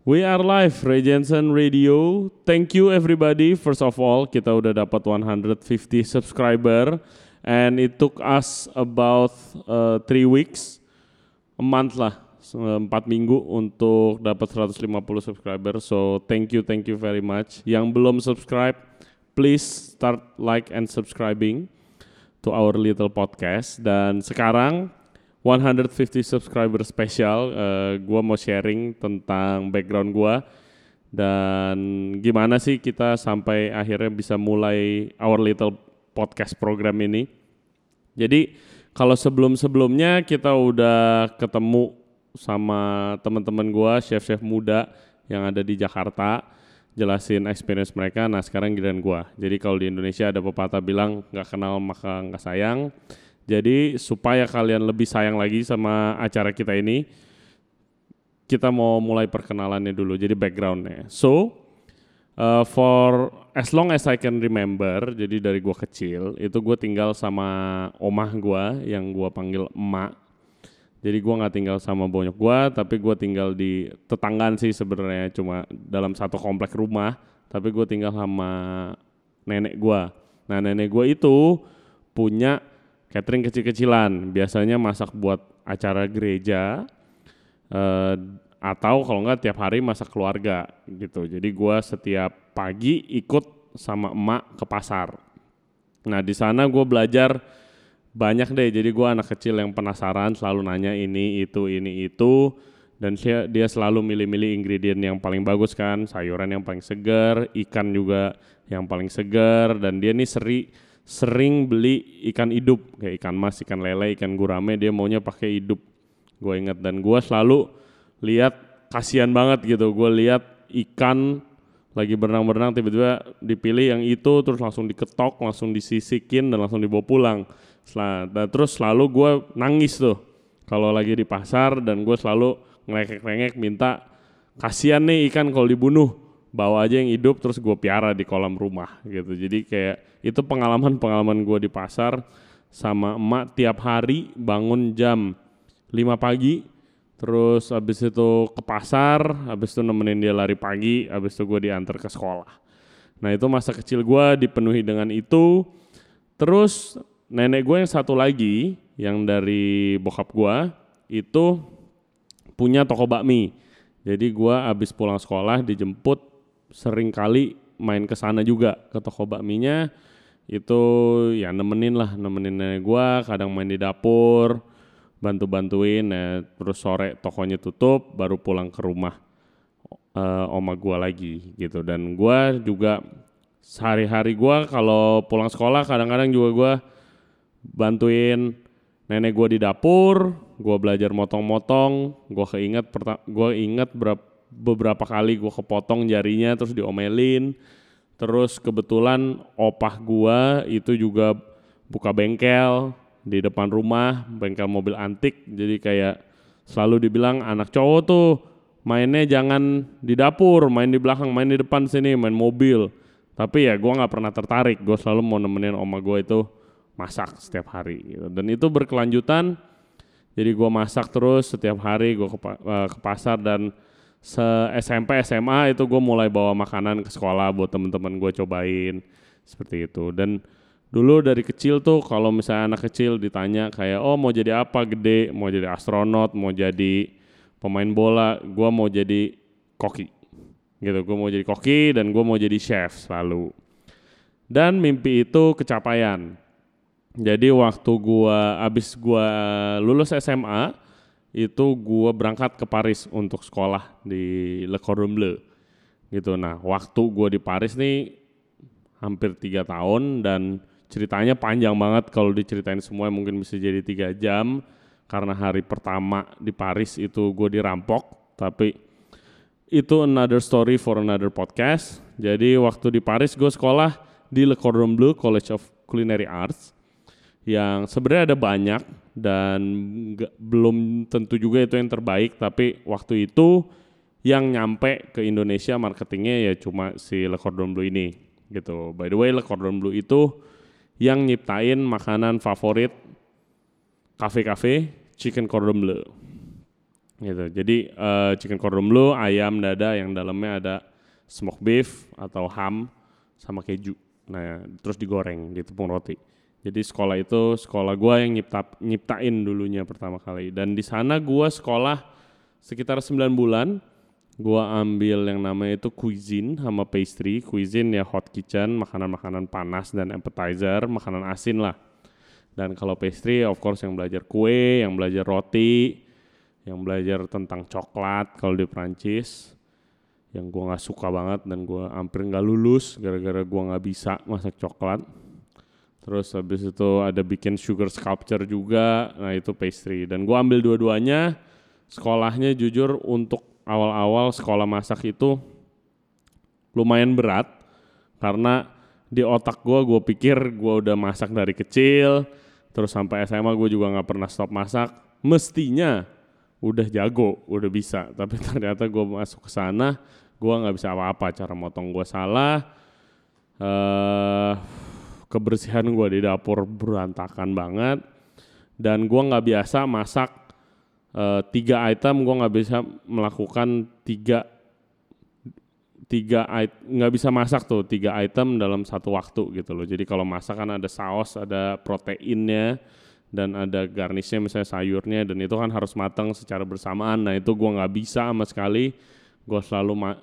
We are live, Ray Jensen Radio. Thank you everybody. First of all, kita udah dapat 150 subscriber and it took us about uh, three weeks, a month lah, empat minggu untuk dapat 150 subscriber. So thank you, thank you very much. Yang belum subscribe, please start like and subscribing to our little podcast. Dan sekarang 150 subscriber special, uh, gue mau sharing tentang background gue dan gimana sih kita sampai akhirnya bisa mulai our little podcast program ini. Jadi kalau sebelum-sebelumnya kita udah ketemu sama teman-teman gue, chef-chef muda yang ada di Jakarta, jelasin experience mereka. Nah sekarang giliran gue. Jadi kalau di Indonesia ada pepatah bilang nggak kenal maka nggak sayang. Jadi supaya kalian lebih sayang lagi sama acara kita ini, kita mau mulai perkenalannya dulu. Jadi backgroundnya. So uh, for as long as I can remember, jadi dari gua kecil itu gue tinggal sama omah gua yang gua panggil emak. Jadi gua nggak tinggal sama bonyok gua, tapi gua tinggal di tetanggaan sih sebenarnya cuma dalam satu komplek rumah. Tapi gue tinggal sama nenek gua. Nah nenek gua itu punya catering kecil-kecilan. Biasanya masak buat acara gereja uh, atau kalau enggak tiap hari masak keluarga gitu. Jadi gue setiap pagi ikut sama emak ke pasar. Nah di sana gue belajar banyak deh. Jadi gue anak kecil yang penasaran selalu nanya ini itu ini itu. Dan dia dia selalu milih-milih ingredient yang paling bagus kan. Sayuran yang paling segar ikan juga yang paling segar. Dan dia nih seri sering beli ikan hidup kayak ikan mas, ikan lele, ikan gurame dia maunya pakai hidup. Gue inget dan gue selalu lihat kasihan banget gitu. Gue lihat ikan lagi berenang-berenang tiba-tiba dipilih yang itu terus langsung diketok, langsung disisikin dan langsung dibawa pulang. Setelah, dan terus selalu gue nangis tuh kalau lagi di pasar dan gue selalu ngelekek-ngelekek minta kasihan nih ikan kalau dibunuh bawa aja yang hidup terus gue piara di kolam rumah gitu. Jadi kayak itu pengalaman pengalaman gue di pasar sama emak tiap hari bangun jam 5 pagi terus abis itu ke pasar abis itu nemenin dia lari pagi abis itu gue diantar ke sekolah. Nah itu masa kecil gue dipenuhi dengan itu. Terus nenek gue yang satu lagi yang dari bokap gue itu punya toko bakmi. Jadi gue abis pulang sekolah dijemput sering kali main ke sana juga ke toko bakminya. Itu ya nemenin lah nemenin nenek gua kadang main di dapur bantu-bantuin. Ya, terus sore tokonya tutup baru pulang ke rumah uh, oma gua lagi gitu. Dan gua juga sehari-hari gua kalau pulang sekolah kadang-kadang juga gua bantuin nenek gua di dapur gua belajar motong-motong. Gua keinget gua inget berapa beberapa kali gue kepotong jarinya terus diomelin. Terus kebetulan opah gue itu juga buka bengkel di depan rumah bengkel mobil antik. Jadi kayak selalu dibilang anak cowok tuh mainnya jangan di dapur main di belakang main di depan sini main mobil. Tapi ya gue nggak pernah tertarik. Gue selalu mau nemenin oma gue itu masak setiap hari gitu. dan itu berkelanjutan. Jadi gue masak terus setiap hari gue ke, uh, ke pasar dan se SMP SMA itu gue mulai bawa makanan ke sekolah buat temen-temen gue cobain seperti itu. Dan dulu dari kecil tuh kalau misalnya anak kecil ditanya kayak oh mau jadi apa gede? Mau jadi astronot? Mau jadi pemain bola? Gue mau jadi koki gitu. Gue mau jadi koki dan gue mau jadi chef selalu. Dan mimpi itu kecapaian. Jadi waktu gue abis gue lulus SMA itu gue berangkat ke Paris untuk sekolah di Le Cordon Bleu. Gitu. Nah waktu gue di Paris nih hampir tiga tahun dan ceritanya panjang banget. Kalau diceritain semua mungkin bisa jadi tiga jam. Karena hari pertama di Paris itu gue dirampok. Tapi itu another story for another podcast. Jadi waktu di Paris gue sekolah di Le Cordon Bleu College of Culinary Arts. Yang sebenarnya ada banyak dan gak, belum tentu juga itu yang terbaik tapi waktu itu yang nyampe ke Indonesia marketingnya ya cuma si Le Cordon Bleu ini gitu. By the way Le Cordon Bleu itu yang nyiptain makanan favorit kafe-kafe chicken cordon bleu. gitu. Jadi uh, chicken cordon bleu, ayam dada yang dalamnya ada smoke beef atau ham sama keju. Nah, terus digoreng di tepung roti. Jadi sekolah itu sekolah gua yang nyipta, nyiptain dulunya pertama kali. Dan di sana gua sekolah sekitar 9 bulan. Gua ambil yang namanya itu cuisine sama pastry. Cuisine ya hot kitchen, makanan-makanan panas dan appetizer, makanan asin lah. Dan kalau pastry of course yang belajar kue, yang belajar roti, yang belajar tentang coklat kalau di Prancis yang gue nggak suka banget dan gue hampir nggak lulus gara-gara gue nggak bisa masak coklat terus habis itu ada bikin sugar sculpture juga. Nah itu pastry. Dan gue ambil dua-duanya. Sekolahnya jujur untuk awal-awal sekolah masak itu lumayan berat. Karena di otak gue gue pikir gue udah masak dari kecil. Terus sampai SMA gue juga nggak pernah stop masak. Mestinya udah jago, udah bisa. Tapi ternyata gue masuk ke sana, gue nggak bisa apa-apa. Cara motong gue salah, uh, kebersihan gue di dapur berantakan banget, dan gue nggak biasa masak uh, tiga item. Gue nggak bisa melakukan tiga tiga nggak bisa masak tuh tiga item dalam satu waktu gitu loh. Jadi kalau masak kan ada saus, ada proteinnya dan ada garnishnya misalnya sayurnya dan itu kan harus matang secara bersamaan nah itu gue nggak bisa sama sekali gue selalu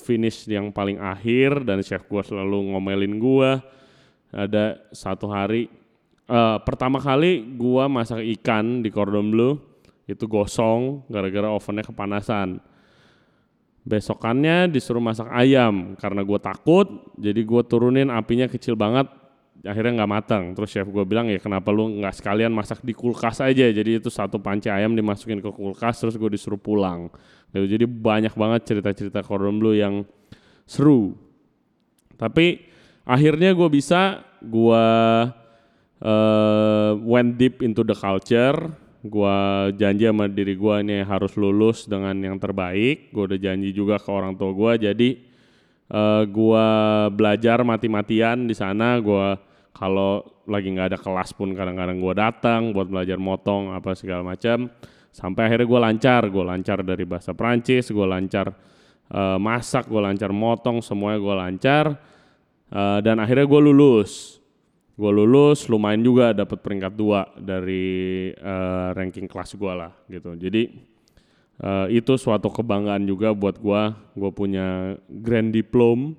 finish yang paling akhir dan chef gue selalu ngomelin gue ada satu hari uh, pertama kali gue masak ikan di cordon bleu itu gosong gara-gara ovennya kepanasan. Besokannya disuruh masak ayam karena gue takut jadi gue turunin apinya kecil banget akhirnya nggak matang. Terus chef gue bilang ya kenapa lu nggak sekalian masak di kulkas aja? Jadi itu satu panci ayam dimasukin ke kulkas terus gue disuruh pulang. Gitu. jadi banyak banget cerita-cerita cordon bleu yang seru. Tapi akhirnya gue bisa gue uh, went deep into the culture. Gue janji sama diri gue ini harus lulus dengan yang terbaik. Gue udah janji juga ke orang tua gue jadi uh, gue belajar mati-matian di sana. Gue kalau lagi nggak ada kelas pun kadang-kadang gue datang buat belajar motong apa segala macam. Sampai akhirnya gue lancar. Gue lancar dari bahasa Prancis gue lancar uh, masak gue lancar motong semuanya gue lancar uh, dan akhirnya gue lulus. Gue lulus lumayan juga dapat peringkat dua dari uh, ranking kelas gue lah gitu. Jadi uh, itu suatu kebanggaan juga buat gue gue punya grand diploma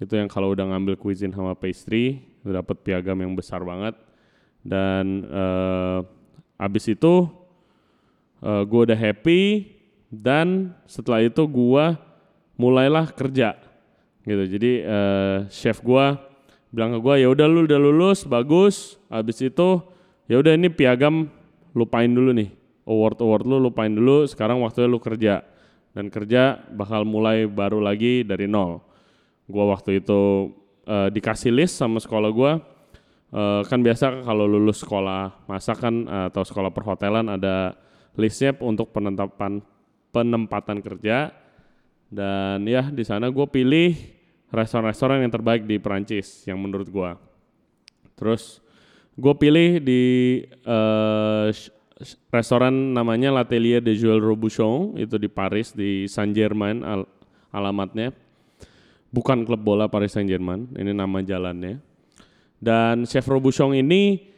itu yang kalau udah ngambil cuisine sama pastry dapat piagam yang besar banget. Dan uh, abis itu uh, eh, gue udah happy. Dan setelah itu gue mulailah kerja gitu. Jadi uh, chef gue bilang ke gue ya udah lu udah lulus bagus. Abis itu ya udah ini piagam lupain dulu nih. Award award lu lupain dulu sekarang waktunya lu kerja. Dan kerja bakal mulai baru lagi dari nol. Gue waktu itu uh, dikasih list sama sekolah gue uh, kan biasa kalau lulus sekolah masak kan uh, atau sekolah perhotelan ada listnya untuk penetapan penempatan kerja. Dan ya di sana gue pilih restoran-restoran yang terbaik di Perancis yang menurut gue terus gue pilih di uh, restoran namanya L'Atelier de Jules Robuchon itu di Paris di Saint Germain al alamatnya bukan klub bola Paris Saint-Germain, ini nama jalannya. Dan Chef Robuchon ini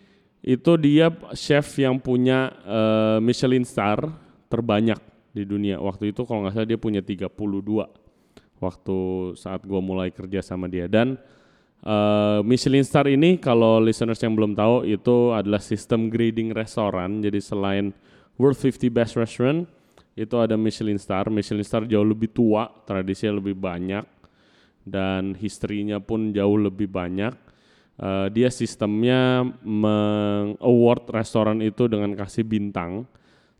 itu dia chef yang punya uh, Michelin star terbanyak di dunia. Waktu itu kalau nggak salah dia punya 32 waktu saat gue mulai kerja sama dia. Dan uh, Michelin star ini kalau listeners yang belum tahu itu adalah sistem grading restoran. Jadi selain World 50 Best Restaurant itu ada Michelin star. Michelin star jauh lebih tua, tradisinya lebih banyak dan historinya pun jauh lebih banyak. Uh, dia sistemnya meng-award restoran itu dengan kasih bintang,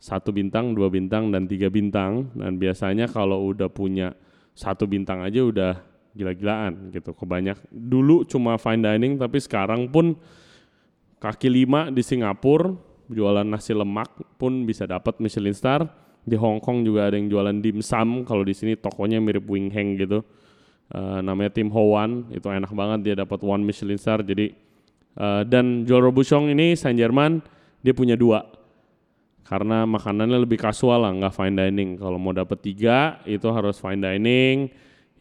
satu bintang, dua bintang, dan tiga bintang. Dan biasanya kalau udah punya satu bintang aja udah gila-gilaan gitu. Kebanyak dulu cuma fine dining, tapi sekarang pun kaki lima di Singapura jualan nasi lemak pun bisa dapat Michelin Star. Di Hong Kong juga ada yang jualan dimsum. Kalau di sini tokonya mirip Wing Hang gitu uh, namanya Tim Howan itu enak banget dia dapat one Michelin star jadi uh, dan Joel Robuchon ini Saint Germain dia punya dua karena makanannya lebih kasual lah, nggak fine dining. Kalau mau dapet tiga itu harus fine dining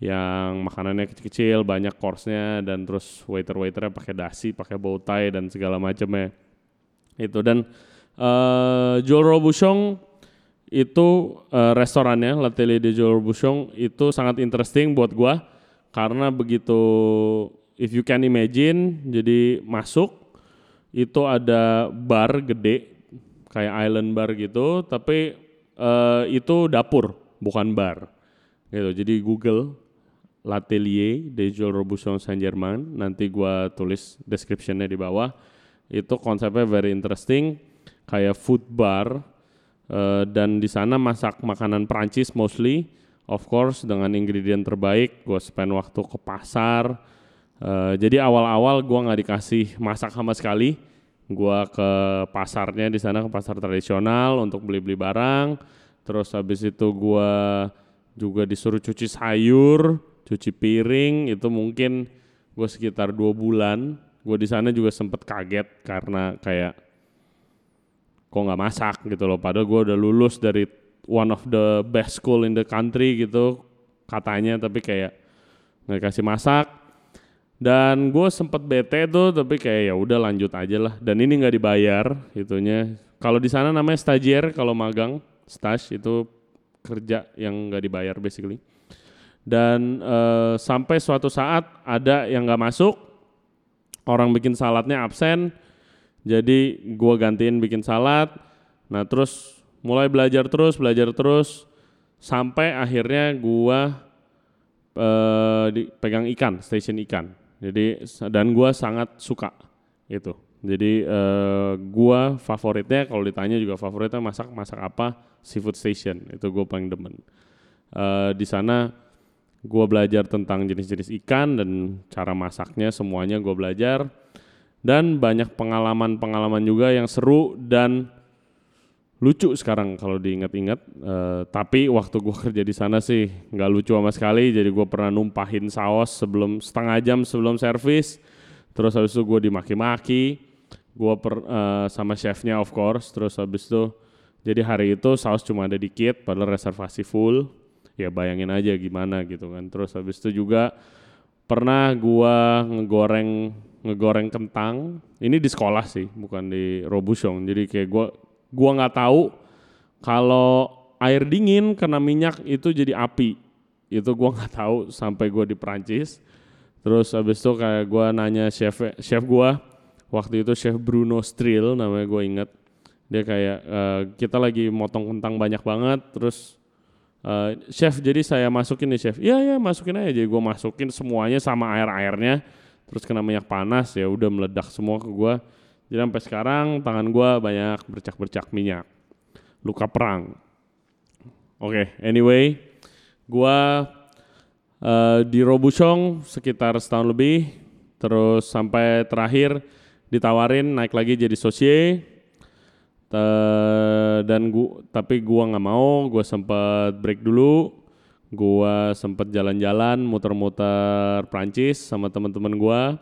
yang makanannya kecil-kecil, banyak course-nya dan terus waiter-waiternya pakai dasi, pakai bow tie dan segala macamnya. Itu dan uh, Joel Robuchon itu uh, restorannya L'Atelier de Joel Robuchon itu sangat interesting buat gua karena begitu if you can imagine jadi masuk itu ada bar gede kayak island bar gitu, tapi uh, itu dapur bukan bar. Gitu. Jadi Google L'Atelier de Joel Robuchon Saint Germain, nanti gua tulis descriptionnya di bawah. Itu konsepnya very interesting, kayak food bar uh, dan di sana masak makanan Prancis mostly, of course dengan ingredient terbaik. Gue spend waktu ke pasar. Uh, jadi awal-awal gua nggak dikasih masak sama sekali gua ke pasarnya di sana ke pasar tradisional untuk beli-beli barang. Terus habis itu gua juga disuruh cuci sayur cuci piring. Itu mungkin gue sekitar dua bulan. Gue di sana juga sempet kaget karena kayak kok nggak masak gitu loh. Padahal gue udah lulus dari one of the best school in the country gitu katanya. Tapi kayak nggak kasih masak dan gue sempet bete tuh tapi kayak ya udah lanjut aja lah. Dan ini nggak dibayar itunya. Kalau di sana namanya stagiaire kalau magang stage itu kerja yang nggak dibayar basically. Dan uh, sampai suatu saat ada yang nggak masuk orang bikin saladnya absen jadi gue gantiin bikin salad nah terus mulai belajar terus belajar terus sampai akhirnya gue uh, pegang ikan station ikan jadi dan gue sangat suka itu. Jadi uh, gue favoritnya kalau ditanya juga favoritnya masak masak apa seafood station itu gue paling demen. Uh, di sana gue belajar tentang jenis-jenis ikan dan cara masaknya semuanya gue belajar dan banyak pengalaman-pengalaman juga yang seru dan lucu sekarang kalau diingat-ingat. Uh, tapi waktu gue kerja di sana sih nggak lucu sama sekali. Jadi gue pernah numpahin saus sebelum setengah jam sebelum servis. Terus habis itu gue dimaki-maki. Gue per, uh, sama chefnya of course. Terus habis itu jadi hari itu saus cuma ada dikit, padahal reservasi full. Ya bayangin aja gimana gitu kan. Terus habis itu juga pernah gue ngegoreng ngegoreng kentang. Ini di sekolah sih, bukan di Robuchon. Jadi kayak gue gua nggak tahu kalau air dingin kena minyak itu jadi api. Itu gua nggak tahu sampai gua di Prancis terus habis itu kayak gua nanya chef chef gua waktu itu chef Bruno Strill namanya gue inget dia kayak uh, kita lagi motong kentang banyak banget terus uh, chef jadi saya masukin nih chef. Iya iya masukin aja. Jadi gue masukin semuanya sama air airnya terus kena minyak panas ya udah meledak semua ke gue jadi sampai sekarang tangan gue banyak bercak-bercak minyak, luka perang. Oke, okay, anyway, gue uh, di Robuchon sekitar setahun lebih, terus sampai terakhir ditawarin naik lagi jadi sosie, dan gua tapi gua nggak mau, gue sempet break dulu, gua sempet jalan-jalan muter-muter Prancis sama teman-teman gua.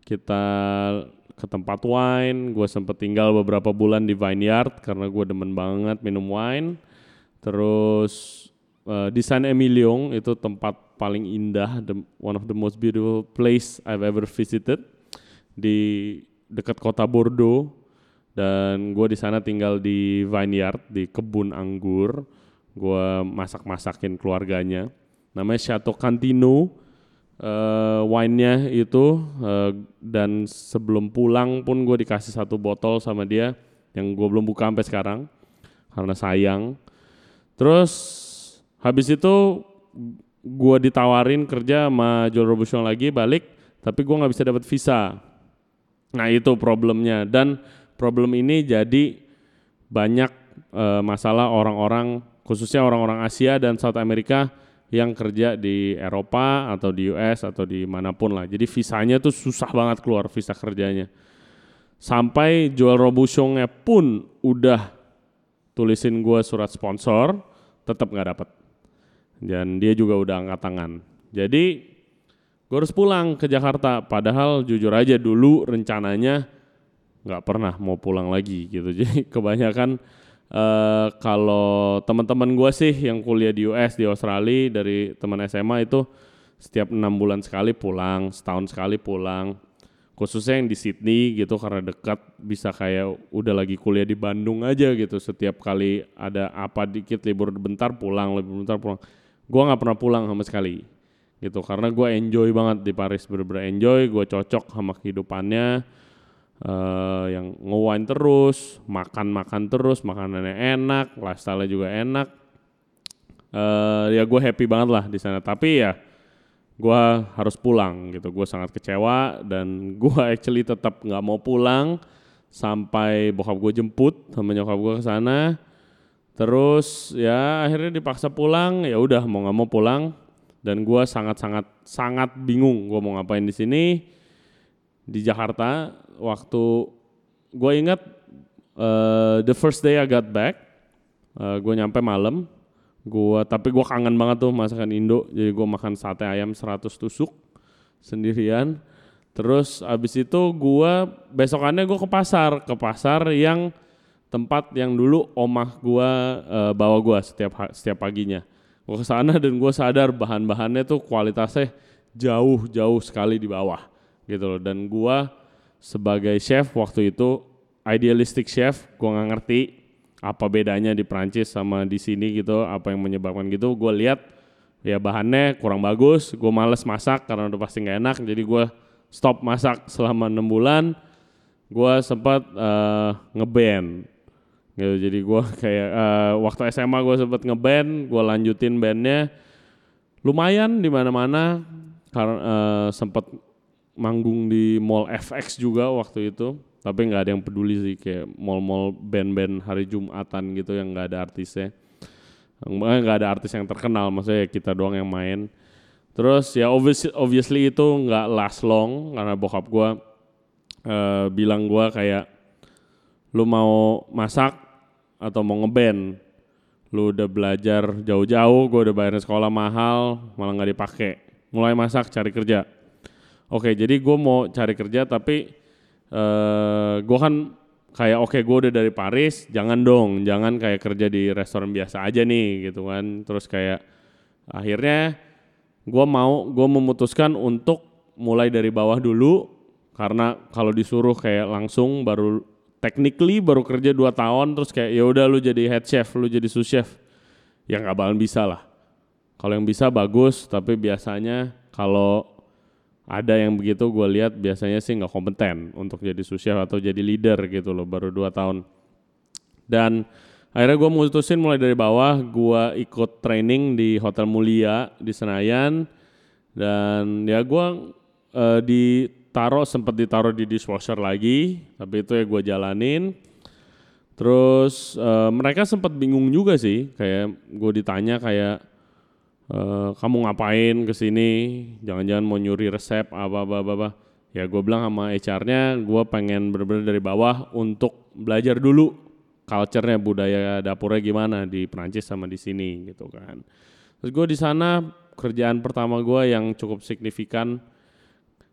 Kita ke tempat wine, gue sempet tinggal beberapa bulan di vineyard karena gue demen banget minum wine. Terus uh, di San Emilion itu tempat paling indah, the, one of the most beautiful place I've ever visited di dekat kota Bordeaux. Dan gue di sana tinggal di vineyard di kebun anggur. Gue masak-masakin keluarganya. Namanya Chateau Cantino uh, wine-nya itu uh, dan sebelum pulang pun gue dikasih satu botol sama dia yang gue belum buka sampai sekarang karena sayang. Terus habis itu gue ditawarin kerja sama Joel Robuchon lagi balik, tapi gue nggak bisa dapat visa. Nah itu problemnya dan problem ini jadi banyak uh, masalah orang-orang khususnya orang-orang Asia dan South America yang kerja di Eropa atau di US atau di mana pun lah. Jadi visanya tuh susah banget keluar visa kerjanya. Sampai jual Robuchonnya pun udah tulisin gue surat sponsor, tetap nggak dapet. Dan dia juga udah angkat tangan. Jadi gue harus pulang ke Jakarta. Padahal jujur aja dulu rencananya nggak pernah mau pulang lagi gitu. Jadi kebanyakan uh, kalau teman-teman gue sih yang kuliah di US di Australia dari teman SMA itu setiap enam bulan sekali pulang, setahun sekali pulang. Khususnya yang di Sydney gitu karena dekat bisa kayak udah lagi kuliah di Bandung aja gitu. Setiap kali ada apa dikit libur bentar pulang, libur bentar pulang. Gua nggak pernah pulang sama sekali gitu karena gue enjoy banget di Paris bener-bener enjoy gue cocok sama kehidupannya uh, yang ngewain terus makan-makan terus makanannya enak lifestyle juga enak. Uh, ya gue happy banget lah di sana. Tapi ya gue harus pulang gitu. Gue sangat kecewa dan gue actually tetap nggak mau pulang sampai bokap gue jemput sama nyokap gue ke sana. Terus ya akhirnya dipaksa pulang. Ya udah mau nggak mau pulang. Dan gue sangat sangat sangat bingung gue mau ngapain di sini di Jakarta waktu gue ingat uh, the first day I got back uh, gue nyampe malam Gua tapi gua kangen banget tuh masakan Indo. Jadi gua makan sate ayam 100 tusuk sendirian. Terus abis itu gua besokannya gua ke pasar, ke pasar yang tempat yang dulu omah gua uh, bawa gua setiap setiap paginya. Gua ke sana dan gua sadar bahan-bahannya tuh kualitasnya jauh-jauh sekali di bawah gitu loh. Dan gua sebagai chef waktu itu idealistic chef, gua nggak ngerti apa bedanya di Prancis sama di sini gitu apa yang menyebabkan gitu. Gue lihat ya bahannya kurang bagus gue males masak karena udah pasti nggak enak. Jadi gue stop masak selama enam bulan gue sempat uh, ngeband gitu. Jadi gue kayak uh, waktu SMA gue sempat ngeband gue lanjutin bandnya lumayan di mana-mana karena uh, sempat manggung di Mall FX juga waktu itu. Tapi nggak ada yang peduli sih kayak mall-mall band-band hari Jumatan gitu yang nggak ada artisnya. Nggak ada artis yang terkenal maksudnya kita doang yang main. Terus ya obviously, obviously itu nggak last long karena bokap gue uh, bilang gue kayak lu mau masak atau mau ngeband? Lu udah belajar jauh-jauh gue udah bayarin sekolah mahal malah nggak dipakai. Mulai masak cari kerja oke jadi gue mau cari kerja tapi uh, eh, gue kan kayak oke okay, gue udah dari Paris, jangan dong, jangan kayak kerja di restoran biasa aja nih gitu kan. Terus kayak akhirnya gue mau, gue memutuskan untuk mulai dari bawah dulu karena kalau disuruh kayak langsung baru technically baru kerja 2 tahun terus kayak ya udah lu jadi head chef, lu jadi sous chef. Ya nggak bakalan bisa lah. Kalau yang bisa bagus, tapi biasanya kalau ada yang begitu gue lihat biasanya sih nggak kompeten untuk jadi chef atau jadi leader gitu loh baru dua tahun. Dan akhirnya gue mutusin mulai dari bawah gue ikut training di Hotel Mulia di Senayan. Dan ya gue uh, ditaruh sempat ditaruh di dishwasher lagi tapi itu ya gue jalanin. Terus uh, mereka sempat bingung juga sih kayak gue ditanya kayak Uh, kamu ngapain ke sini? Jangan-jangan mau nyuri resep apa apa apa. apa. Ya gue bilang sama HR-nya, gue pengen bener-bener dari bawah untuk belajar dulu culture-nya budaya dapurnya gimana di Prancis sama di sini gitu kan. Terus gue di sana kerjaan pertama gue yang cukup signifikan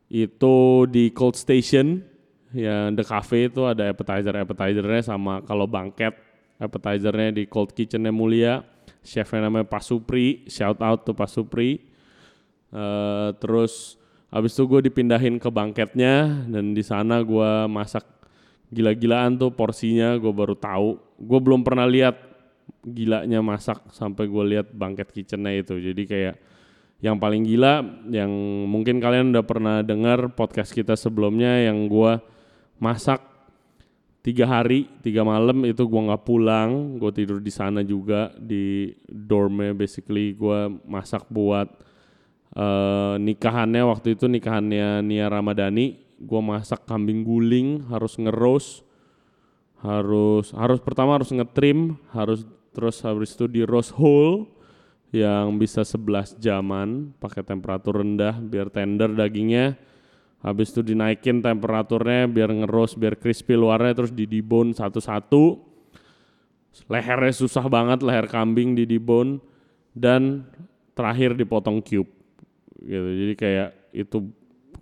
itu di cold station ya the cafe itu ada appetizer appetizernya sama kalau banket appetizernya di cold kitchennya mulia chefnya namanya Pak Supri, shout out tuh Pak Supri. Uh, terus habis itu gue dipindahin ke bangketnya dan di sana gue masak gila-gilaan tuh porsinya gue baru tahu. Gue belum pernah lihat gilanya masak sampai gue lihat bangket kitchennya itu. Jadi kayak yang paling gila yang mungkin kalian udah pernah dengar podcast kita sebelumnya yang gue masak tiga hari tiga malam itu gue nggak pulang. Gue tidur di sana juga di dormnya basically gue masak buat uh, nikahannya. Waktu itu nikahannya Nia Ramadhani. Gue masak kambing guling harus ngeros harus harus pertama harus ngetrim harus terus habis itu di roast whole yang bisa 11 jaman pakai temperatur rendah biar tender dagingnya Habis itu dinaikin temperaturnya biar ngeros, biar crispy luarnya terus di dibon satu-satu. Lehernya susah banget, leher kambing di dibon dan terakhir dipotong cube. Gitu. Jadi kayak itu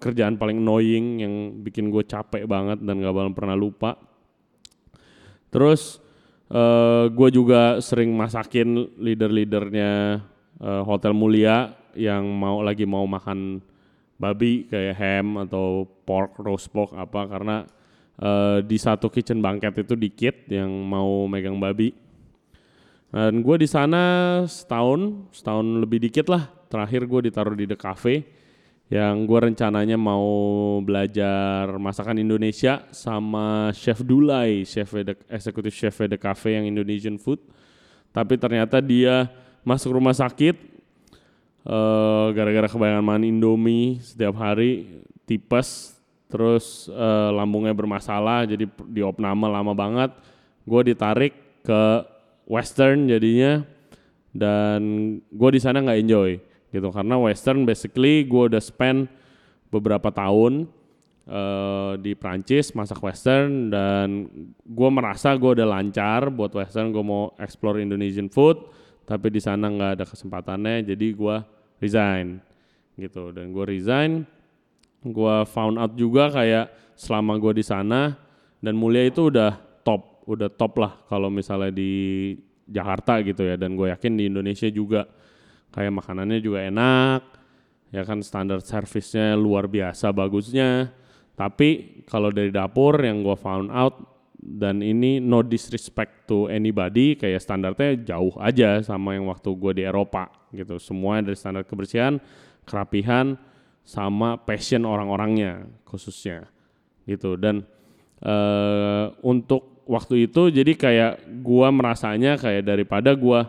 kerjaan paling annoying yang bikin gue capek banget dan gak bakal pernah lupa. Terus uh, gue juga sering masakin leader-leadernya uh, Hotel Mulia yang mau lagi mau makan babi kayak ham atau pork, roast pork apa karena uh, di satu kitchen banket itu dikit yang mau megang babi. Dan gue di sana setahun, setahun lebih dikit lah. Terakhir gue ditaruh di The Cafe yang gue rencananya mau belajar masakan Indonesia sama Chef Dulai, chef the, eksekutif chef The Cafe yang Indonesian food. Tapi ternyata dia masuk rumah sakit uh, gara-gara kebanyakan makan Indomie setiap hari, tipes, terus uh, lambungnya bermasalah, jadi di opname lama banget. Gue ditarik ke Western jadinya dan gue di sana nggak enjoy gitu. Karena western basically gue udah spend beberapa tahun uh, di Prancis masak western dan gue merasa gue udah lancar buat western. Gue mau explore Indonesian food tapi di sana nggak ada kesempatannya jadi gue resign gitu. Dan gue resign gue found out juga kayak selama gue di sana dan mulia itu udah top udah top lah kalau misalnya di Jakarta gitu ya. Dan gue yakin di Indonesia juga kayak makanannya juga enak ya kan standar servisnya luar biasa bagusnya. Tapi kalau dari dapur yang gue found out dan ini no disrespect to anybody kayak standarnya jauh aja sama yang waktu gue di Eropa gitu. Semua dari standar kebersihan kerapihan sama passion orang-orangnya khususnya gitu. Dan uh, untuk waktu itu jadi kayak gue merasanya kayak daripada gue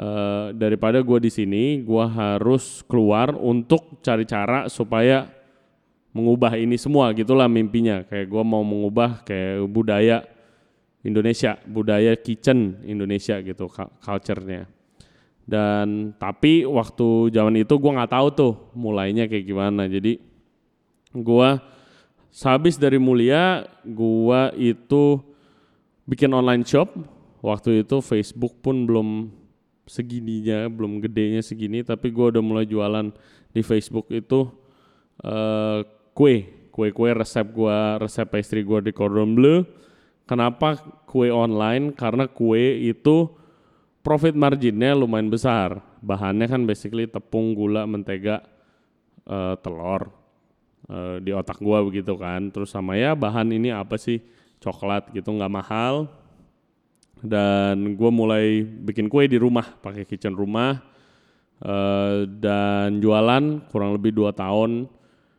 uh, daripada gue di sini gue harus keluar untuk cari cara supaya mengubah ini semua gitulah mimpinya. Kayak gue mau mengubah kayak budaya Indonesia budaya kitchen Indonesia gitu culture-nya. Dan tapi waktu zaman itu gue nggak tahu tuh mulainya kayak gimana. Jadi gue sehabis dari Mulia gue itu bikin online shop. Waktu itu Facebook pun belum segininya belum gedenya segini tapi gue udah mulai jualan di Facebook itu uh, kue. Kue kue resep gue resep pastry gue di cordon bleu. Kenapa kue online? Karena kue itu profit marginnya lumayan besar. Bahannya kan basically tepung gula mentega uh, telur uh, di otak gue begitu kan. Terus sama ya bahan ini apa sih? Coklat gitu nggak mahal. Dan gue mulai bikin kue di rumah pakai kitchen rumah. Uh, dan jualan kurang lebih dua tahun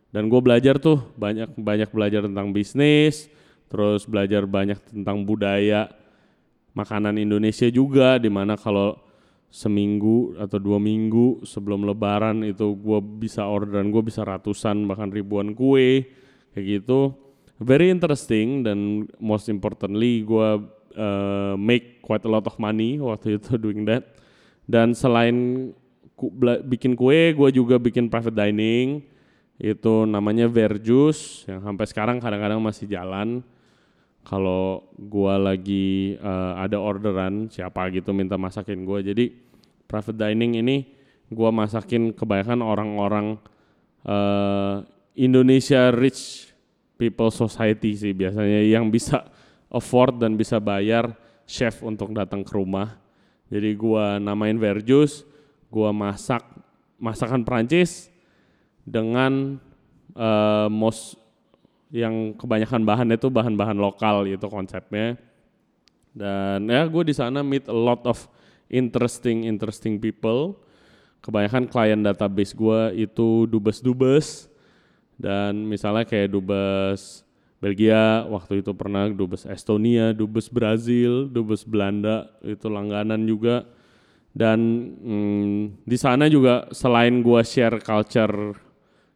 dan gue belajar tuh banyak banyak belajar tentang bisnis terus belajar banyak tentang budaya makanan Indonesia juga di mana kalau seminggu atau dua minggu sebelum lebaran itu gue bisa order dan gue bisa ratusan bahkan ribuan kue kayak gitu very interesting dan most importantly gue uh, make quite a lot of money waktu itu doing that. Dan selain ku, bikin kue, gue juga bikin private dining. Itu namanya Verjus yang sampai sekarang kadang-kadang masih jalan. Kalau gue lagi uh, ada orderan siapa gitu minta masakin gue. Jadi private dining ini gue masakin kebanyakan orang-orang uh, Indonesia Rich People Society sih biasanya yang bisa afford dan bisa bayar chef untuk datang ke rumah. Jadi gua namain Verjus, gua masak masakan Prancis dengan uh, mos yang kebanyakan bahan itu bahan-bahan lokal itu konsepnya. Dan ya gue di sana meet a lot of interesting interesting people. Kebanyakan klien database gue itu dubes-dubes dan misalnya kayak dubes Belgia waktu itu pernah dubes Estonia, dubes Brazil, dubes Belanda itu langganan juga dan hmm, di sana juga selain gua share culture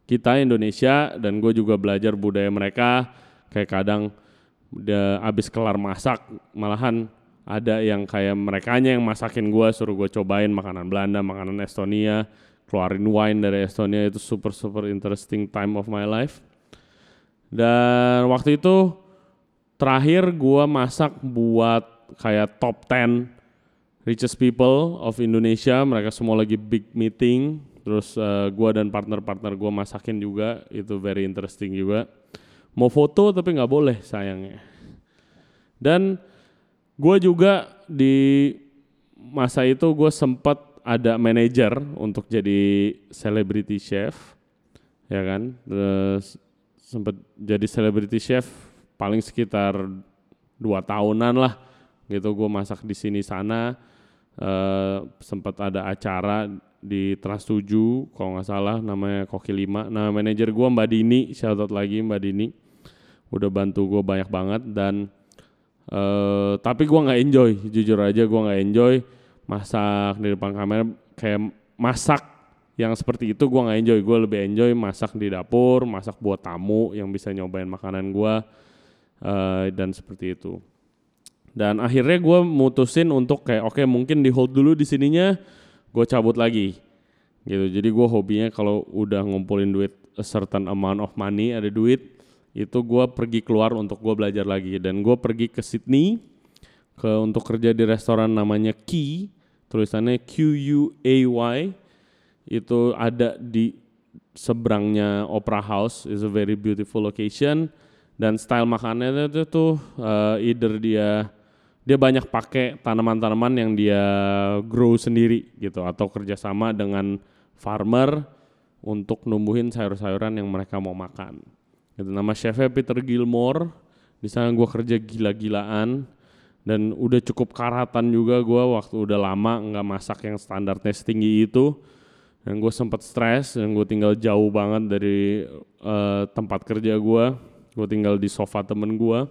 kita Indonesia dan gue juga belajar budaya mereka kayak kadang udah abis kelar masak malahan ada yang kayak mereka yang masakin gue suruh gue cobain makanan Belanda makanan Estonia keluarin wine dari Estonia itu super super interesting time of my life dan waktu itu terakhir gua masak buat kayak top 10 richest people of Indonesia. Mereka semua lagi big meeting. Terus uh, gua dan partner-partner gua masakin juga. Itu very interesting juga. Mau foto tapi nggak boleh sayangnya. Dan gue juga di masa itu gue sempat ada manajer untuk jadi celebrity chef ya kan terus sempat jadi celebrity chef paling sekitar dua tahunan lah gitu gue masak di sini sana uh, sempat ada acara di Trans 7 kalau nggak salah namanya Koki 5 nah manajer gue Mbak Dini shout out lagi Mbak Dini. Udah bantu gue banyak banget dan uh, tapi gue nggak enjoy jujur aja gue nggak enjoy masak di depan kamera. Kayak masak yang seperti itu gue nggak enjoy. Gue lebih enjoy masak di dapur masak buat tamu yang bisa nyobain makanan gue uh, dan seperti itu. Dan akhirnya gue mutusin untuk kayak oke okay, mungkin di hold dulu di sininya gue cabut lagi gitu. Jadi gue hobinya kalau udah ngumpulin duit a certain amount of money ada duit itu gue pergi keluar untuk gue belajar lagi. Dan gue pergi ke Sydney ke untuk kerja di restoran namanya Key tulisannya Q U A Y. Itu ada di seberangnya Opera House is a very beautiful location. Dan style makanannya itu tuh uh, either dia dia banyak pakai tanaman-tanaman yang dia grow sendiri gitu atau kerjasama dengan farmer untuk numbuhin sayur-sayuran yang mereka mau makan. Gitu. Nama chefnya Peter Gilmore. Di sana gue kerja gila-gilaan dan udah cukup karatan juga gue waktu udah lama nggak masak yang standarnya setinggi itu dan gue sempat stres dan gue tinggal jauh banget dari uh, tempat kerja gue gue tinggal di sofa temen gue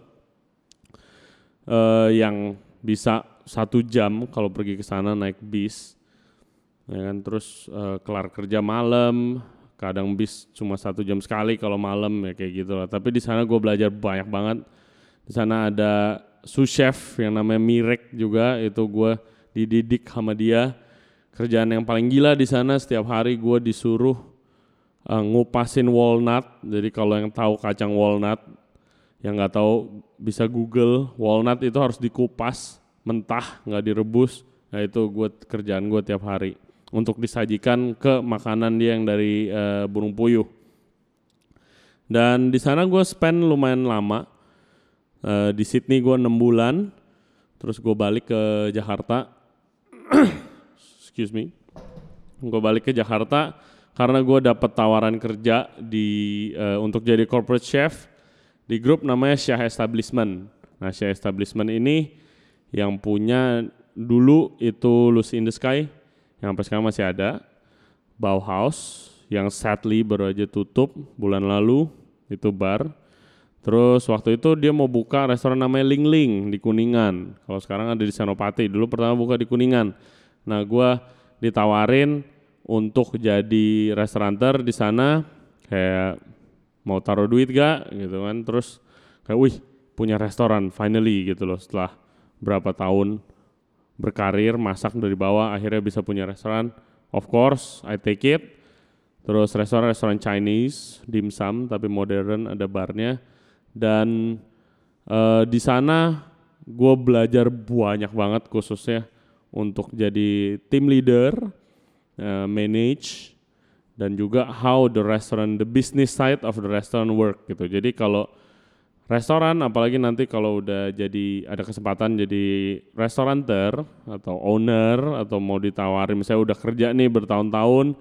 uh, yang bisa satu jam kalau pergi ke sana naik bis ya kan? Terus uh, kelar kerja malam kadang bis cuma satu jam sekali kalau malam ya kayak gitu lah. Tapi di sana gue belajar banyak banget. Di sana ada sous chef yang namanya Mirek juga itu gue dididik sama dia. Kerjaan yang paling gila di sana setiap hari gue disuruh uh, ngupasin walnut. Jadi kalau yang tahu kacang walnut yang nggak tahu bisa Google walnut itu harus dikupas mentah nggak direbus. Nah itu gue kerjaan gue tiap hari. Untuk disajikan ke makanan dia yang dari uh, burung puyuh. Dan di sana gue spend lumayan lama. Uh, di Sydney gue enam bulan. Terus gue balik ke Jakarta. Excuse me. Gue balik ke Jakarta karena gue dapat tawaran kerja di uh, untuk jadi corporate chef di grup namanya Syah Establishment. Nah Syah Establishment ini yang punya dulu itu Lucy in the Sky yang sampai sekarang masih ada. Bauhaus yang sadly baru aja tutup bulan lalu itu bar. Terus waktu itu dia mau buka restoran namanya Ling Ling di Kuningan. Kalau sekarang ada di Senopati. Dulu pertama buka di Kuningan. Nah, gue ditawarin untuk jadi restauranter di sana kayak mau taruh duit gak gitu kan. Terus kayak wih punya restoran finally gitu loh setelah berapa tahun berkarir masak dari bawah akhirnya bisa punya restoran. Of course I take it. Terus restoran restoran Chinese dimsum tapi modern ada barnya. Dan uh, di sana gue belajar banyak banget khususnya untuk jadi team leader uh, manage dan juga how the restaurant the business side of the restaurant work gitu. Jadi kalau restoran apalagi nanti kalau udah jadi ada kesempatan jadi restoranter atau owner atau mau ditawarin misalnya udah kerja nih bertahun-tahun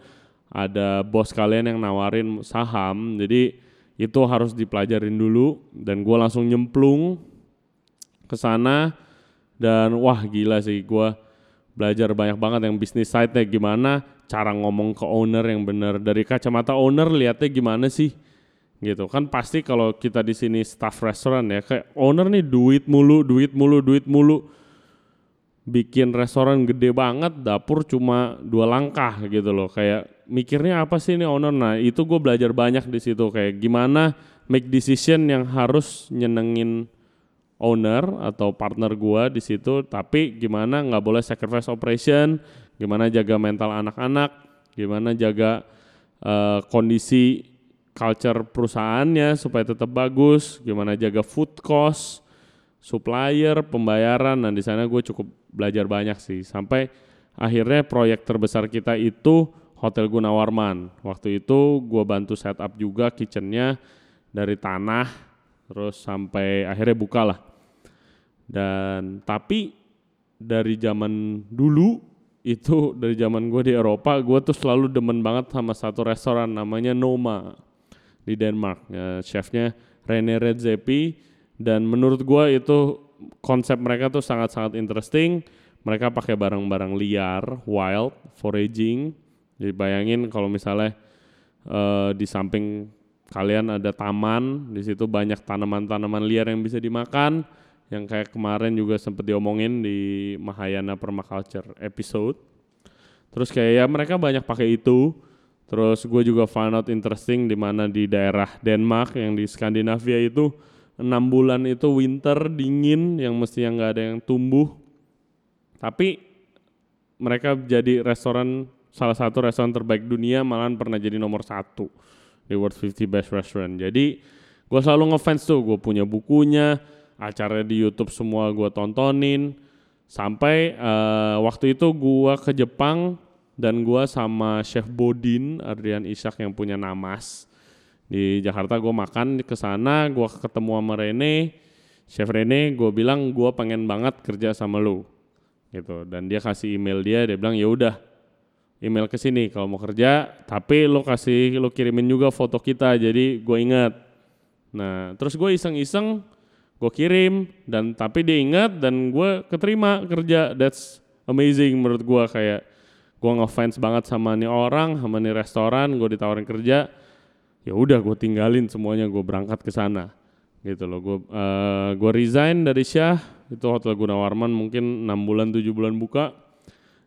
ada bos kalian yang nawarin saham jadi itu harus dipelajarin dulu dan gue langsung nyemplung ke sana dan wah gila sih gue belajar banyak banget yang bisnis side-nya gimana cara ngomong ke owner yang benar dari kacamata owner lihatnya gimana sih? Gitu. Kan pasti kalau kita di sini staff restoran ya kayak owner nih duit mulu duit mulu duit mulu. Bikin restoran gede banget dapur cuma dua langkah gitu loh. Kayak mikirnya apa sih ini owner? Nah itu gue belajar banyak di situ. Kayak gimana make decision yang harus nyenengin owner atau partner gua di situ tapi gimana nggak boleh sacrifice operation gimana jaga mental anak-anak gimana jaga uh, kondisi culture perusahaannya supaya tetap bagus gimana jaga food cost supplier pembayaran. Dan di sana gue cukup belajar banyak sih. Sampai akhirnya proyek terbesar kita itu Hotel Gunawarman. Waktu itu gue bantu setup juga kitchennya dari tanah terus sampai akhirnya buka lah Dan tapi dari zaman dulu itu dari zaman gue di Eropa, gue tuh selalu demen banget sama satu restoran namanya Noma di Denmark. Ya, chefnya Rene Redzepi dan menurut gue itu konsep mereka tuh sangat-sangat interesting. Mereka pakai barang-barang liar, wild, foraging. Jadi bayangin kalau misalnya uh, di samping kalian ada taman, di situ banyak tanaman-tanaman liar yang bisa dimakan yang kayak kemarin juga sempat diomongin di Mahayana Permaculture episode. Terus kayak ya mereka banyak pakai itu. Terus gue juga find out interesting di mana di daerah Denmark yang di Skandinavia itu enam bulan itu winter dingin yang mesti yang nggak ada yang tumbuh. Tapi mereka jadi restoran salah satu restoran terbaik dunia malahan pernah jadi nomor satu di World 50 Best Restaurant. Jadi gue selalu ngefans tuh, gue punya bukunya, acara di YouTube semua gue tontonin. Sampai uh, waktu itu gue ke Jepang dan gue sama Chef Bodin Adrian Ishak yang punya Namas. Di Jakarta gue makan ke sana gue ketemu sama Rene. Chef Rene gue bilang gue pengen banget kerja sama lu. Gitu. Dan dia kasih email dia dia bilang ya udah email ke sini kalau mau kerja tapi lo kasih lo kirimin juga foto kita jadi gue ingat. Nah terus gue iseng-iseng gue kirim dan tapi dia ingat dan gue keterima kerja. That's amazing menurut gue kayak gue ngefans banget sama nih orang sama nih restoran gue ditawarin kerja. Ya udah gue tinggalin semuanya gue berangkat ke sana gitu loh. Gue uh, gue resign dari Syah itu hotel Gunawarman mungkin enam bulan tujuh bulan buka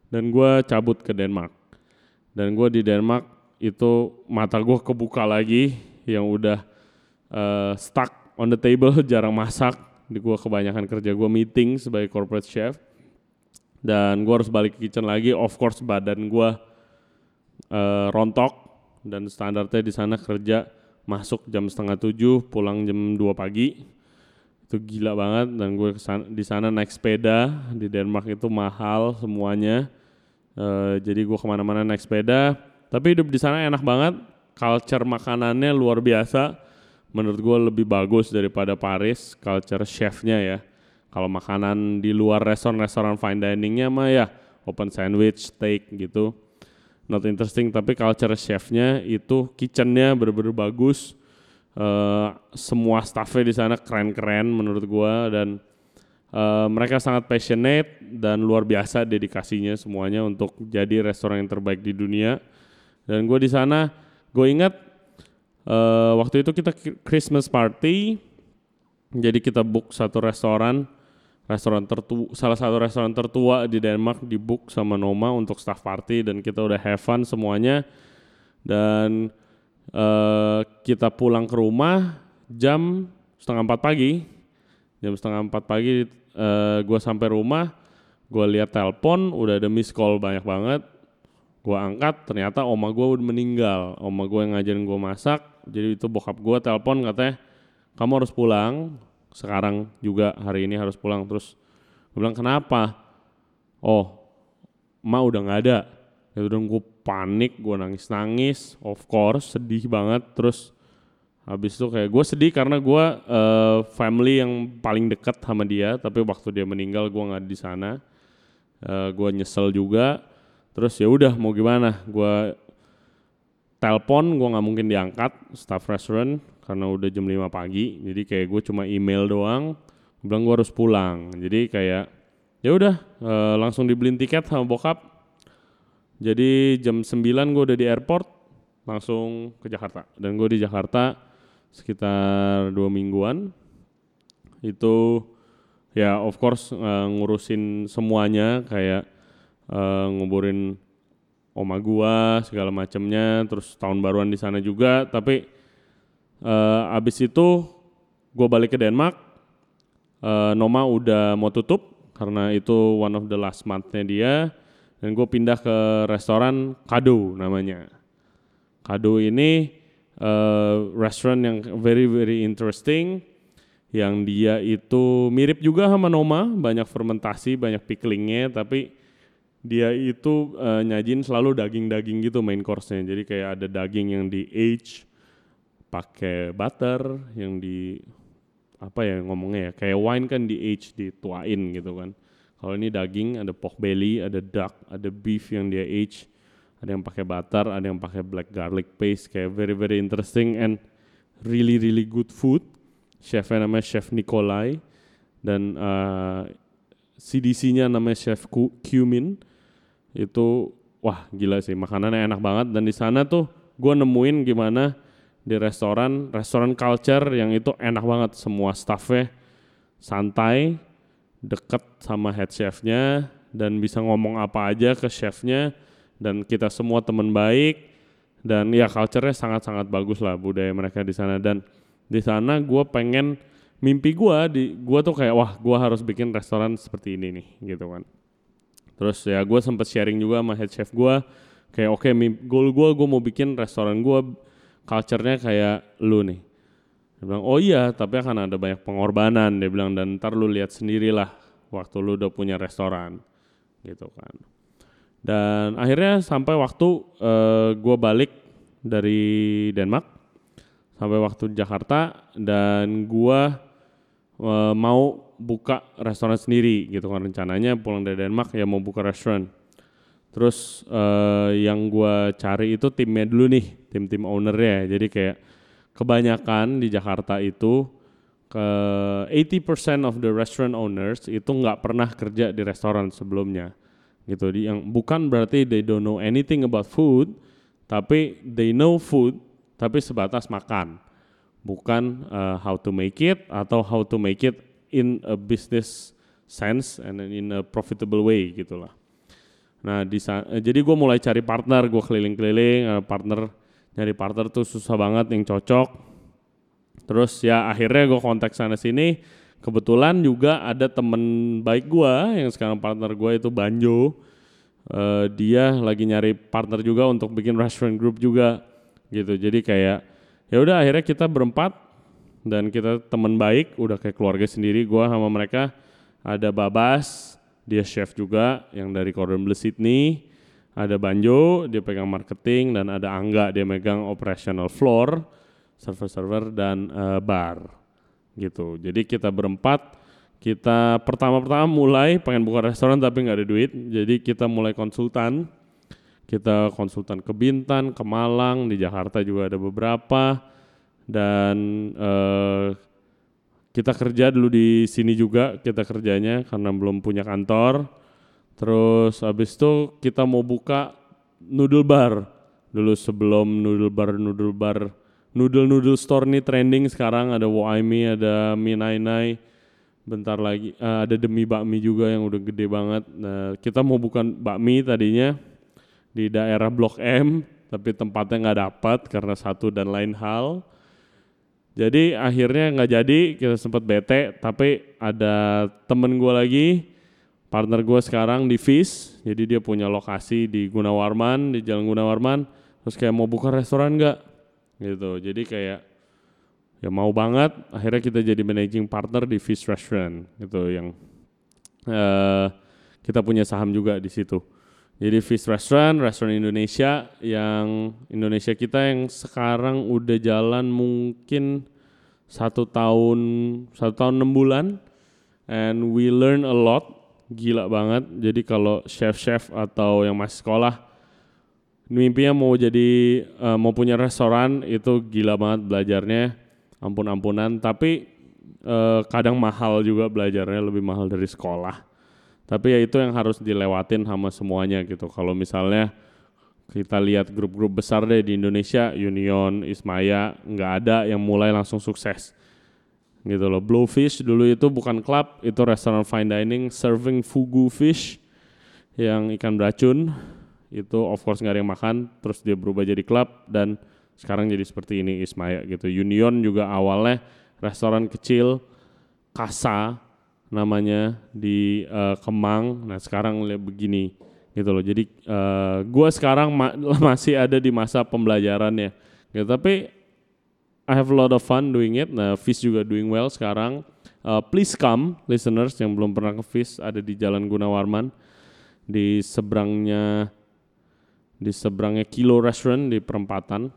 dan gue cabut ke Denmark. Dan gue di Denmark itu mata gue kebuka lagi yang udah uh, stuck on the table jarang masak. Di gua kebanyakan kerja gua meeting sebagai corporate chef. Dan gua harus balik ke kitchen lagi. Of course badan gua uh, rontok. Dan standarnya di sana kerja masuk jam setengah tujuh pulang jam dua pagi. Itu gila banget. Dan gue di sana naik sepeda. Di Denmark itu mahal semuanya. Uh, jadi gue ke mana-mana naik sepeda. Tapi hidup di sana enak banget. Culture makanannya luar biasa menurut gue lebih bagus daripada Paris culture chefnya ya. Kalau makanan di luar restoran-restoran fine diningnya mah ya open sandwich, steak gitu. Not interesting tapi culture chefnya itu kitchennya bener-bener bagus. Uh, semua staffnya di sana keren-keren menurut gue dan uh, mereka sangat passionate dan luar biasa dedikasinya semuanya untuk jadi restoran yang terbaik di dunia. Dan gue di sana, gue ingat uh, waktu itu kita Christmas party. Jadi kita book satu restoran. Restoran tertua salah satu restoran tertua di Denmark di book sama Noma untuk staff party dan kita udah have fun semuanya. Dan uh, kita pulang ke rumah jam setengah empat pagi. Jam setengah empat pagi uh, eh, gue sampai rumah gue lihat telepon udah ada miss call banyak banget gue angkat ternyata oma gue udah meninggal. Oma gue yang ngajarin gue masak jadi itu bokap gue telepon katanya kamu harus pulang. Sekarang juga hari ini harus pulang. Terus gue bilang kenapa? Oh ma udah nggak ada. Ya udah gue panik gue nangis nangis of course sedih banget. Terus habis itu kayak gue sedih karena gue uh, family yang paling dekat sama dia tapi waktu dia meninggal gue nggak di sana. Uh, gue nyesel juga terus ya udah mau gimana? Gue telepon gue nggak mungkin diangkat staff restaurant karena udah jam 5 pagi. Jadi kayak gue cuma email doang. Gue bilang gue harus pulang. Jadi kayak ya udah e, langsung dibeliin tiket sama bokap. Jadi jam 9 gue udah di airport langsung ke Jakarta. Dan gue di Jakarta sekitar dua mingguan. Itu ya of course e, ngurusin semuanya. Kayak e, nguburin oma gua segala macamnya terus tahun baruan di sana juga. Tapi uh, abis itu gua balik ke Denmark. Uh, Noma udah mau tutup karena itu one of the last monthnya dia. Dan gue pindah ke restoran Kado namanya. Kado ini uh, restoran yang very very interesting. Yang dia itu mirip juga sama Noma. Banyak fermentasi banyak picklingnya. Tapi dia itu uh, nyajin selalu daging-daging gitu main course-nya. Jadi kayak ada daging yang di age pakai butter, yang di apa ya ngomongnya ya kayak wine kan di age dituain gitu kan. Kalau ini daging ada pork belly ada duck ada beef yang dia age ada yang pakai butter ada yang pakai black garlic paste kayak very very interesting and really really good food. Chefnya namanya chef Nikolai dan uh, CDC-nya namanya chef Cumin itu wah gila sih. Makanannya enak banget. Dan di sana tuh gue nemuin gimana di restoran restoran culture yang itu enak banget. Semua staffnya santai deket sama head chefnya dan bisa ngomong apa aja ke chefnya. Dan kita semua teman baik. Dan ya culture-nya sangat-sangat bagus lah budaya mereka di sana. Dan di sana gue pengen mimpi gue di gue tuh kayak wah gue harus bikin restoran seperti ini nih gitu kan terus ya gue sempet sharing juga sama head chef gue kayak oke okay, goal gue gue mau bikin restoran gue culture-nya kayak lu nih. Dia bilang, oh iya tapi akan ada banyak pengorbanan. Dia bilang, dan ntar lu lihat sendirilah waktu lu udah punya restoran. Gitu kan. Dan akhirnya sampai waktu uh, eh, gue balik dari Denmark, sampai waktu Jakarta, dan gue uh, mau buka restoran sendiri gitu kan rencananya pulang dari Denmark ya mau buka restoran Terus uh, yang gue cari itu timnya dulu nih, tim-tim ownernya. Jadi kayak kebanyakan di Jakarta itu ke 80% of the restaurant owners itu nggak pernah kerja di restoran sebelumnya. Gitu. Di yang bukan berarti they don't know anything about food, tapi they know food tapi sebatas makan. Bukan uh, how to make it atau how to make it in a business sense and in a profitable way gitulah. Nah, di eh, jadi gue mulai cari partner, gue keliling-keliling, uh, partner nyari partner tuh susah banget yang cocok. Terus ya akhirnya gue kontak sana sini. Kebetulan juga ada temen baik gue yang sekarang partner gue itu Banjo. Uh, dia lagi nyari partner juga untuk bikin restaurant group juga gitu. Jadi kayak ya udah akhirnya kita berempat dan kita temen baik, udah kayak keluarga sendiri. Gue sama mereka ada Babas, dia chef juga yang dari Cordon Bleu Sydney. Ada Banjo dia pegang marketing dan ada Angga dia megang operational floor server-server dan uh, bar gitu. Jadi kita berempat kita pertama-pertama mulai pengen buka restoran tapi nggak ada duit. Jadi kita mulai konsultan kita konsultan ke Bintan, ke Malang, di Jakarta juga ada beberapa dan uh, kita kerja dulu di sini juga kita kerjanya karena belum punya kantor. Terus habis itu kita mau buka noodle bar dulu sebelum noodle bar noodle bar noodle noodle store nih trending sekarang ada Waimi ada Mi Nai Nai bentar lagi uh, ada demi bakmi juga yang udah gede banget. Nah, kita mau bukan bakmi tadinya di daerah Blok M tapi tempatnya nggak dapat karena satu dan lain hal. Jadi akhirnya nggak jadi, kita sempat bete, tapi ada temen gue lagi, partner gue sekarang di FIS, jadi dia punya lokasi di Gunawarman, di Jalan Gunawarman, terus kayak mau buka restoran nggak? Gitu, jadi kayak ya mau banget, akhirnya kita jadi managing partner di FIS Restaurant, gitu yang uh, kita punya saham juga di situ. Jadi Fish Restaurant, restoran Indonesia yang Indonesia kita yang sekarang udah jalan mungkin satu tahun satu tahun enam bulan, and we learn a lot, gila banget. Jadi kalau chef-chef atau yang masih sekolah mimpinya mau jadi uh, mau punya restoran itu gila banget belajarnya, ampun-ampunan. Tapi uh, kadang mahal juga belajarnya lebih mahal dari sekolah tapi ya itu yang harus dilewatin sama semuanya gitu. Kalau misalnya kita lihat grup-grup besar deh di Indonesia, Union, Ismaya, nggak ada yang mulai langsung sukses. Gitu loh. Bluefish dulu itu bukan klub, itu restoran fine dining serving fugu fish yang ikan beracun. Itu of course nggak ada yang makan, terus dia berubah jadi klub dan sekarang jadi seperti ini Ismaya gitu. Union juga awalnya restoran kecil, kasa, namanya di uh, Kemang. Nah sekarang lihat begini gitu loh. Jadi uh, gue sekarang ma masih ada di masa pembelajarannya. Gitu. Tapi I have a lot of fun doing it. Nah Fish juga doing well sekarang. Uh, please come listeners yang belum pernah ke Fish ada di Jalan Gunawarman di seberangnya di seberangnya Kilo Restaurant di perempatan.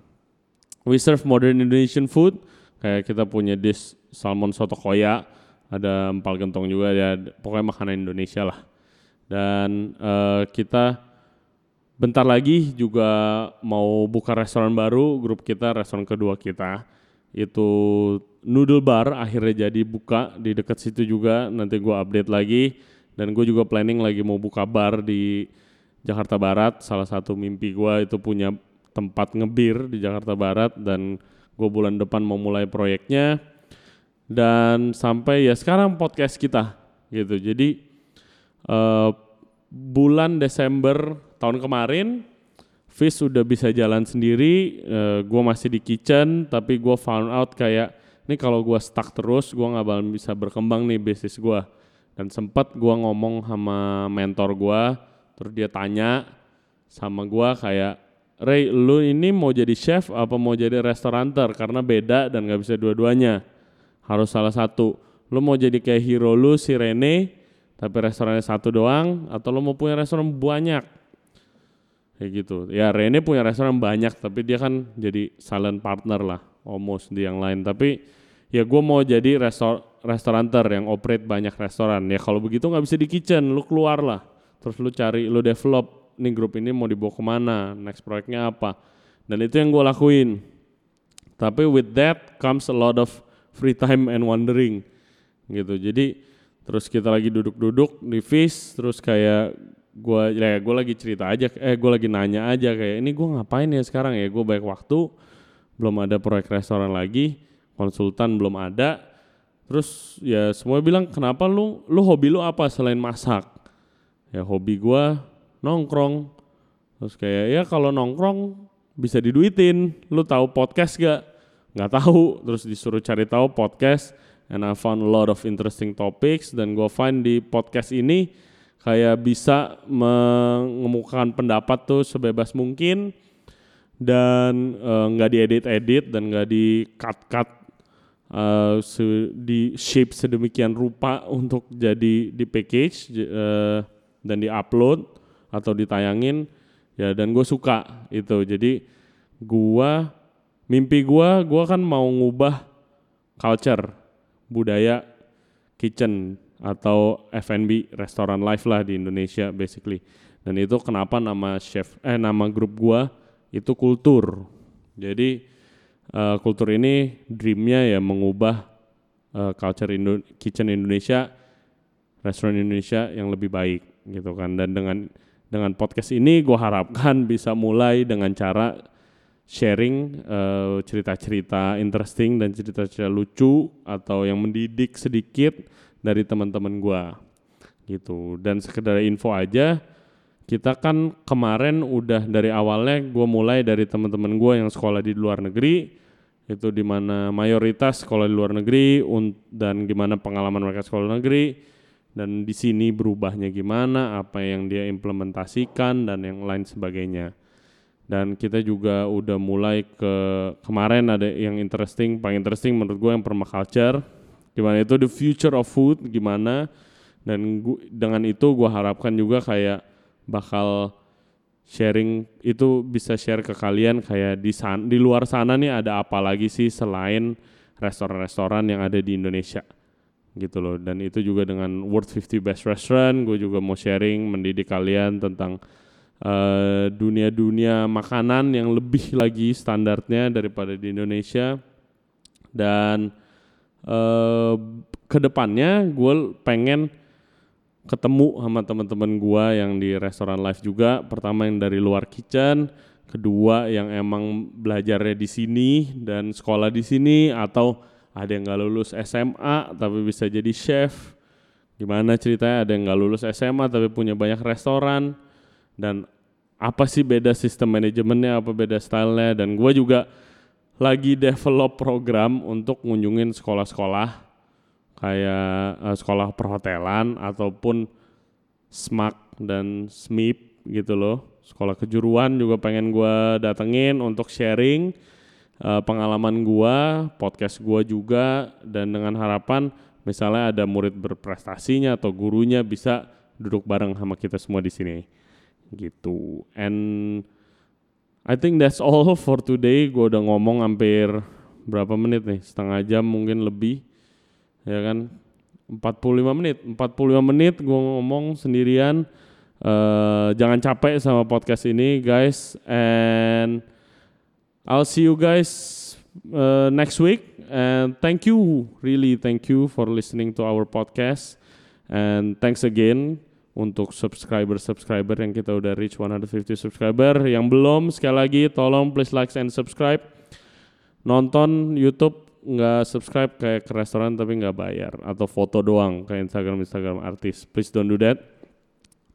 We serve modern Indonesian food Kayak kita punya dish salmon soto koya, ada empal gentong juga ya, pokoknya makanan Indonesia lah. Dan uh, kita bentar lagi juga mau buka restoran baru, grup kita restoran kedua kita. Itu noodle bar akhirnya jadi buka di dekat situ juga nanti gue update lagi. Dan gue juga planning lagi mau buka bar di Jakarta Barat. Salah satu mimpi gue itu punya tempat ngebir di Jakarta Barat dan gue bulan depan mau mulai proyeknya dan sampai ya sekarang podcast kita gitu jadi uh, bulan Desember tahun kemarin Fish sudah bisa jalan sendiri, uh, eh, gue masih di kitchen, tapi gue found out kayak ini kalau gue stuck terus, gue nggak bakal bisa berkembang nih bisnis gue. Dan sempat gue ngomong sama mentor gue, terus dia tanya sama gue kayak, Ray, lu ini mau jadi chef apa mau jadi restoranter? Karena beda dan nggak bisa dua-duanya. Harus salah satu. Lu mau jadi kayak hero lu si Rene, tapi restorannya satu doang, atau lu mau punya restoran banyak? kayak gitu. Ya Rene punya restoran banyak tapi dia kan jadi silent partner lah almost di yang lain. Tapi ya gue mau jadi restor restoranter yang operate banyak restoran. Ya kalau begitu nggak bisa di kitchen lu keluar lah. Terus lu cari lu develop nih grup ini mau dibawa ke mana next proyeknya apa. Dan itu yang gue lakuin. Tapi with that comes a lot of free time and wandering gitu. Jadi terus kita lagi duduk-duduk di fish terus kayak gue ya gue lagi cerita aja eh gue lagi nanya aja kayak ini gue ngapain ya sekarang ya? Gue banyak waktu belum ada proyek restoran lagi konsultan belum ada. Terus ya semua bilang kenapa lu lu hobi lu apa selain masak? Ya hobi gue nongkrong. Terus kayak ya kalau nongkrong bisa diduitin. Lu tahu podcast gak nggak tahu terus disuruh cari tahu podcast and I found a lot of interesting topics dan gue find di podcast ini kayak bisa mengemukakan pendapat tuh sebebas mungkin dan eh, nggak uh, diedit-edit dan nggak di cut-cut uh, di shape sedemikian rupa untuk jadi di package uh, dan di-upload atau ditayangin. Ya dan gue suka itu. Jadi gua mimpi gua gua kan mau ngubah culture budaya kitchen atau F&B restoran live lah di Indonesia basically. Dan itu kenapa nama chef eh nama grup gua itu kultur. Jadi uh, kultur ini dreamnya ya mengubah uh, culture Indo kitchen Indonesia, restoran Indonesia yang lebih baik gitu kan. Dan dengan dengan podcast ini gue harapkan bisa mulai dengan cara sharing cerita cerita-cerita interesting dan cerita-cerita lucu atau yang mendidik sedikit dari teman-teman gue gitu. Dan sekedar info aja kita kan kemarin udah dari awalnya gue mulai dari teman-teman gue yang sekolah di luar negeri itu di mana mayoritas sekolah di luar negeri dan gimana pengalaman mereka sekolah negeri dan di sini berubahnya gimana apa yang dia implementasikan dan yang lain sebagainya dan kita juga udah mulai ke kemarin ada yang interesting paling interesting menurut gue yang permaculture. Gimana itu the future of food gimana? Dan gua, dengan itu gue harapkan juga kayak bakal sharing itu bisa share ke kalian kayak di san, di luar sana nih ada apa lagi sih selain restoran-restoran yang ada di Indonesia? Gitu loh. Dan itu juga dengan World 50 Best Restaurant gue juga mau sharing mendidik kalian tentang uh, dunia-dunia makanan yang lebih lagi standarnya daripada di Indonesia dan uh, ke depannya gue pengen ketemu sama teman-teman gue yang di restoran live juga. Pertama yang dari luar kitchen, kedua yang emang belajarnya di sini dan sekolah di sini atau ada yang nggak lulus SMA tapi bisa jadi chef. Gimana ceritanya ada yang nggak lulus SMA tapi punya banyak restoran dan apa sih beda sistem manajemennya, apa beda stylenya? Dan gue juga lagi develop program untuk ngunjungin sekolah-sekolah kayak uh, sekolah perhotelan ataupun SMAK dan SMIP gitu loh. Sekolah kejuruan juga pengen gue datengin untuk sharing uh, pengalaman gue, podcast gue juga. Dan dengan harapan misalnya ada murid berprestasinya atau gurunya bisa duduk bareng sama kita semua di sini gitu. And I think that's all for today. Gue udah ngomong hampir berapa menit nih? Setengah jam mungkin lebih. Ya kan? 45 menit. 45 menit gue ngomong sendirian. Uh, jangan capek sama podcast ini guys and I'll see you guys uh, next week and thank you really thank you for listening to our podcast and thanks again untuk subscriber-subscriber yang kita udah reach 150 subscriber. Yang belum sekali lagi tolong please like and subscribe. Nonton YouTube nggak subscribe kayak ke restoran tapi nggak bayar atau foto doang kayak Instagram Instagram artis. Please don't do that.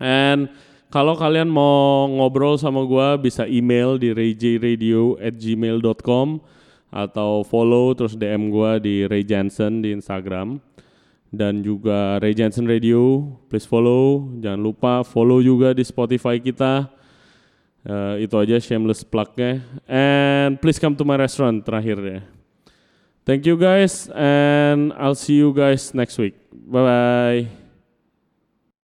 And kalau kalian mau ngobrol sama gue bisa email di rayjradio at gmail.com atau follow terus DM gue di Ray Jensen di Instagram dan juga Ray Jensen Radio. Please follow, jangan lupa follow juga di Spotify kita. Uh, itu aja shameless plugnya. And please come to my restaurant terakhir ya. Thank you guys and I'll see you guys next week. Bye bye.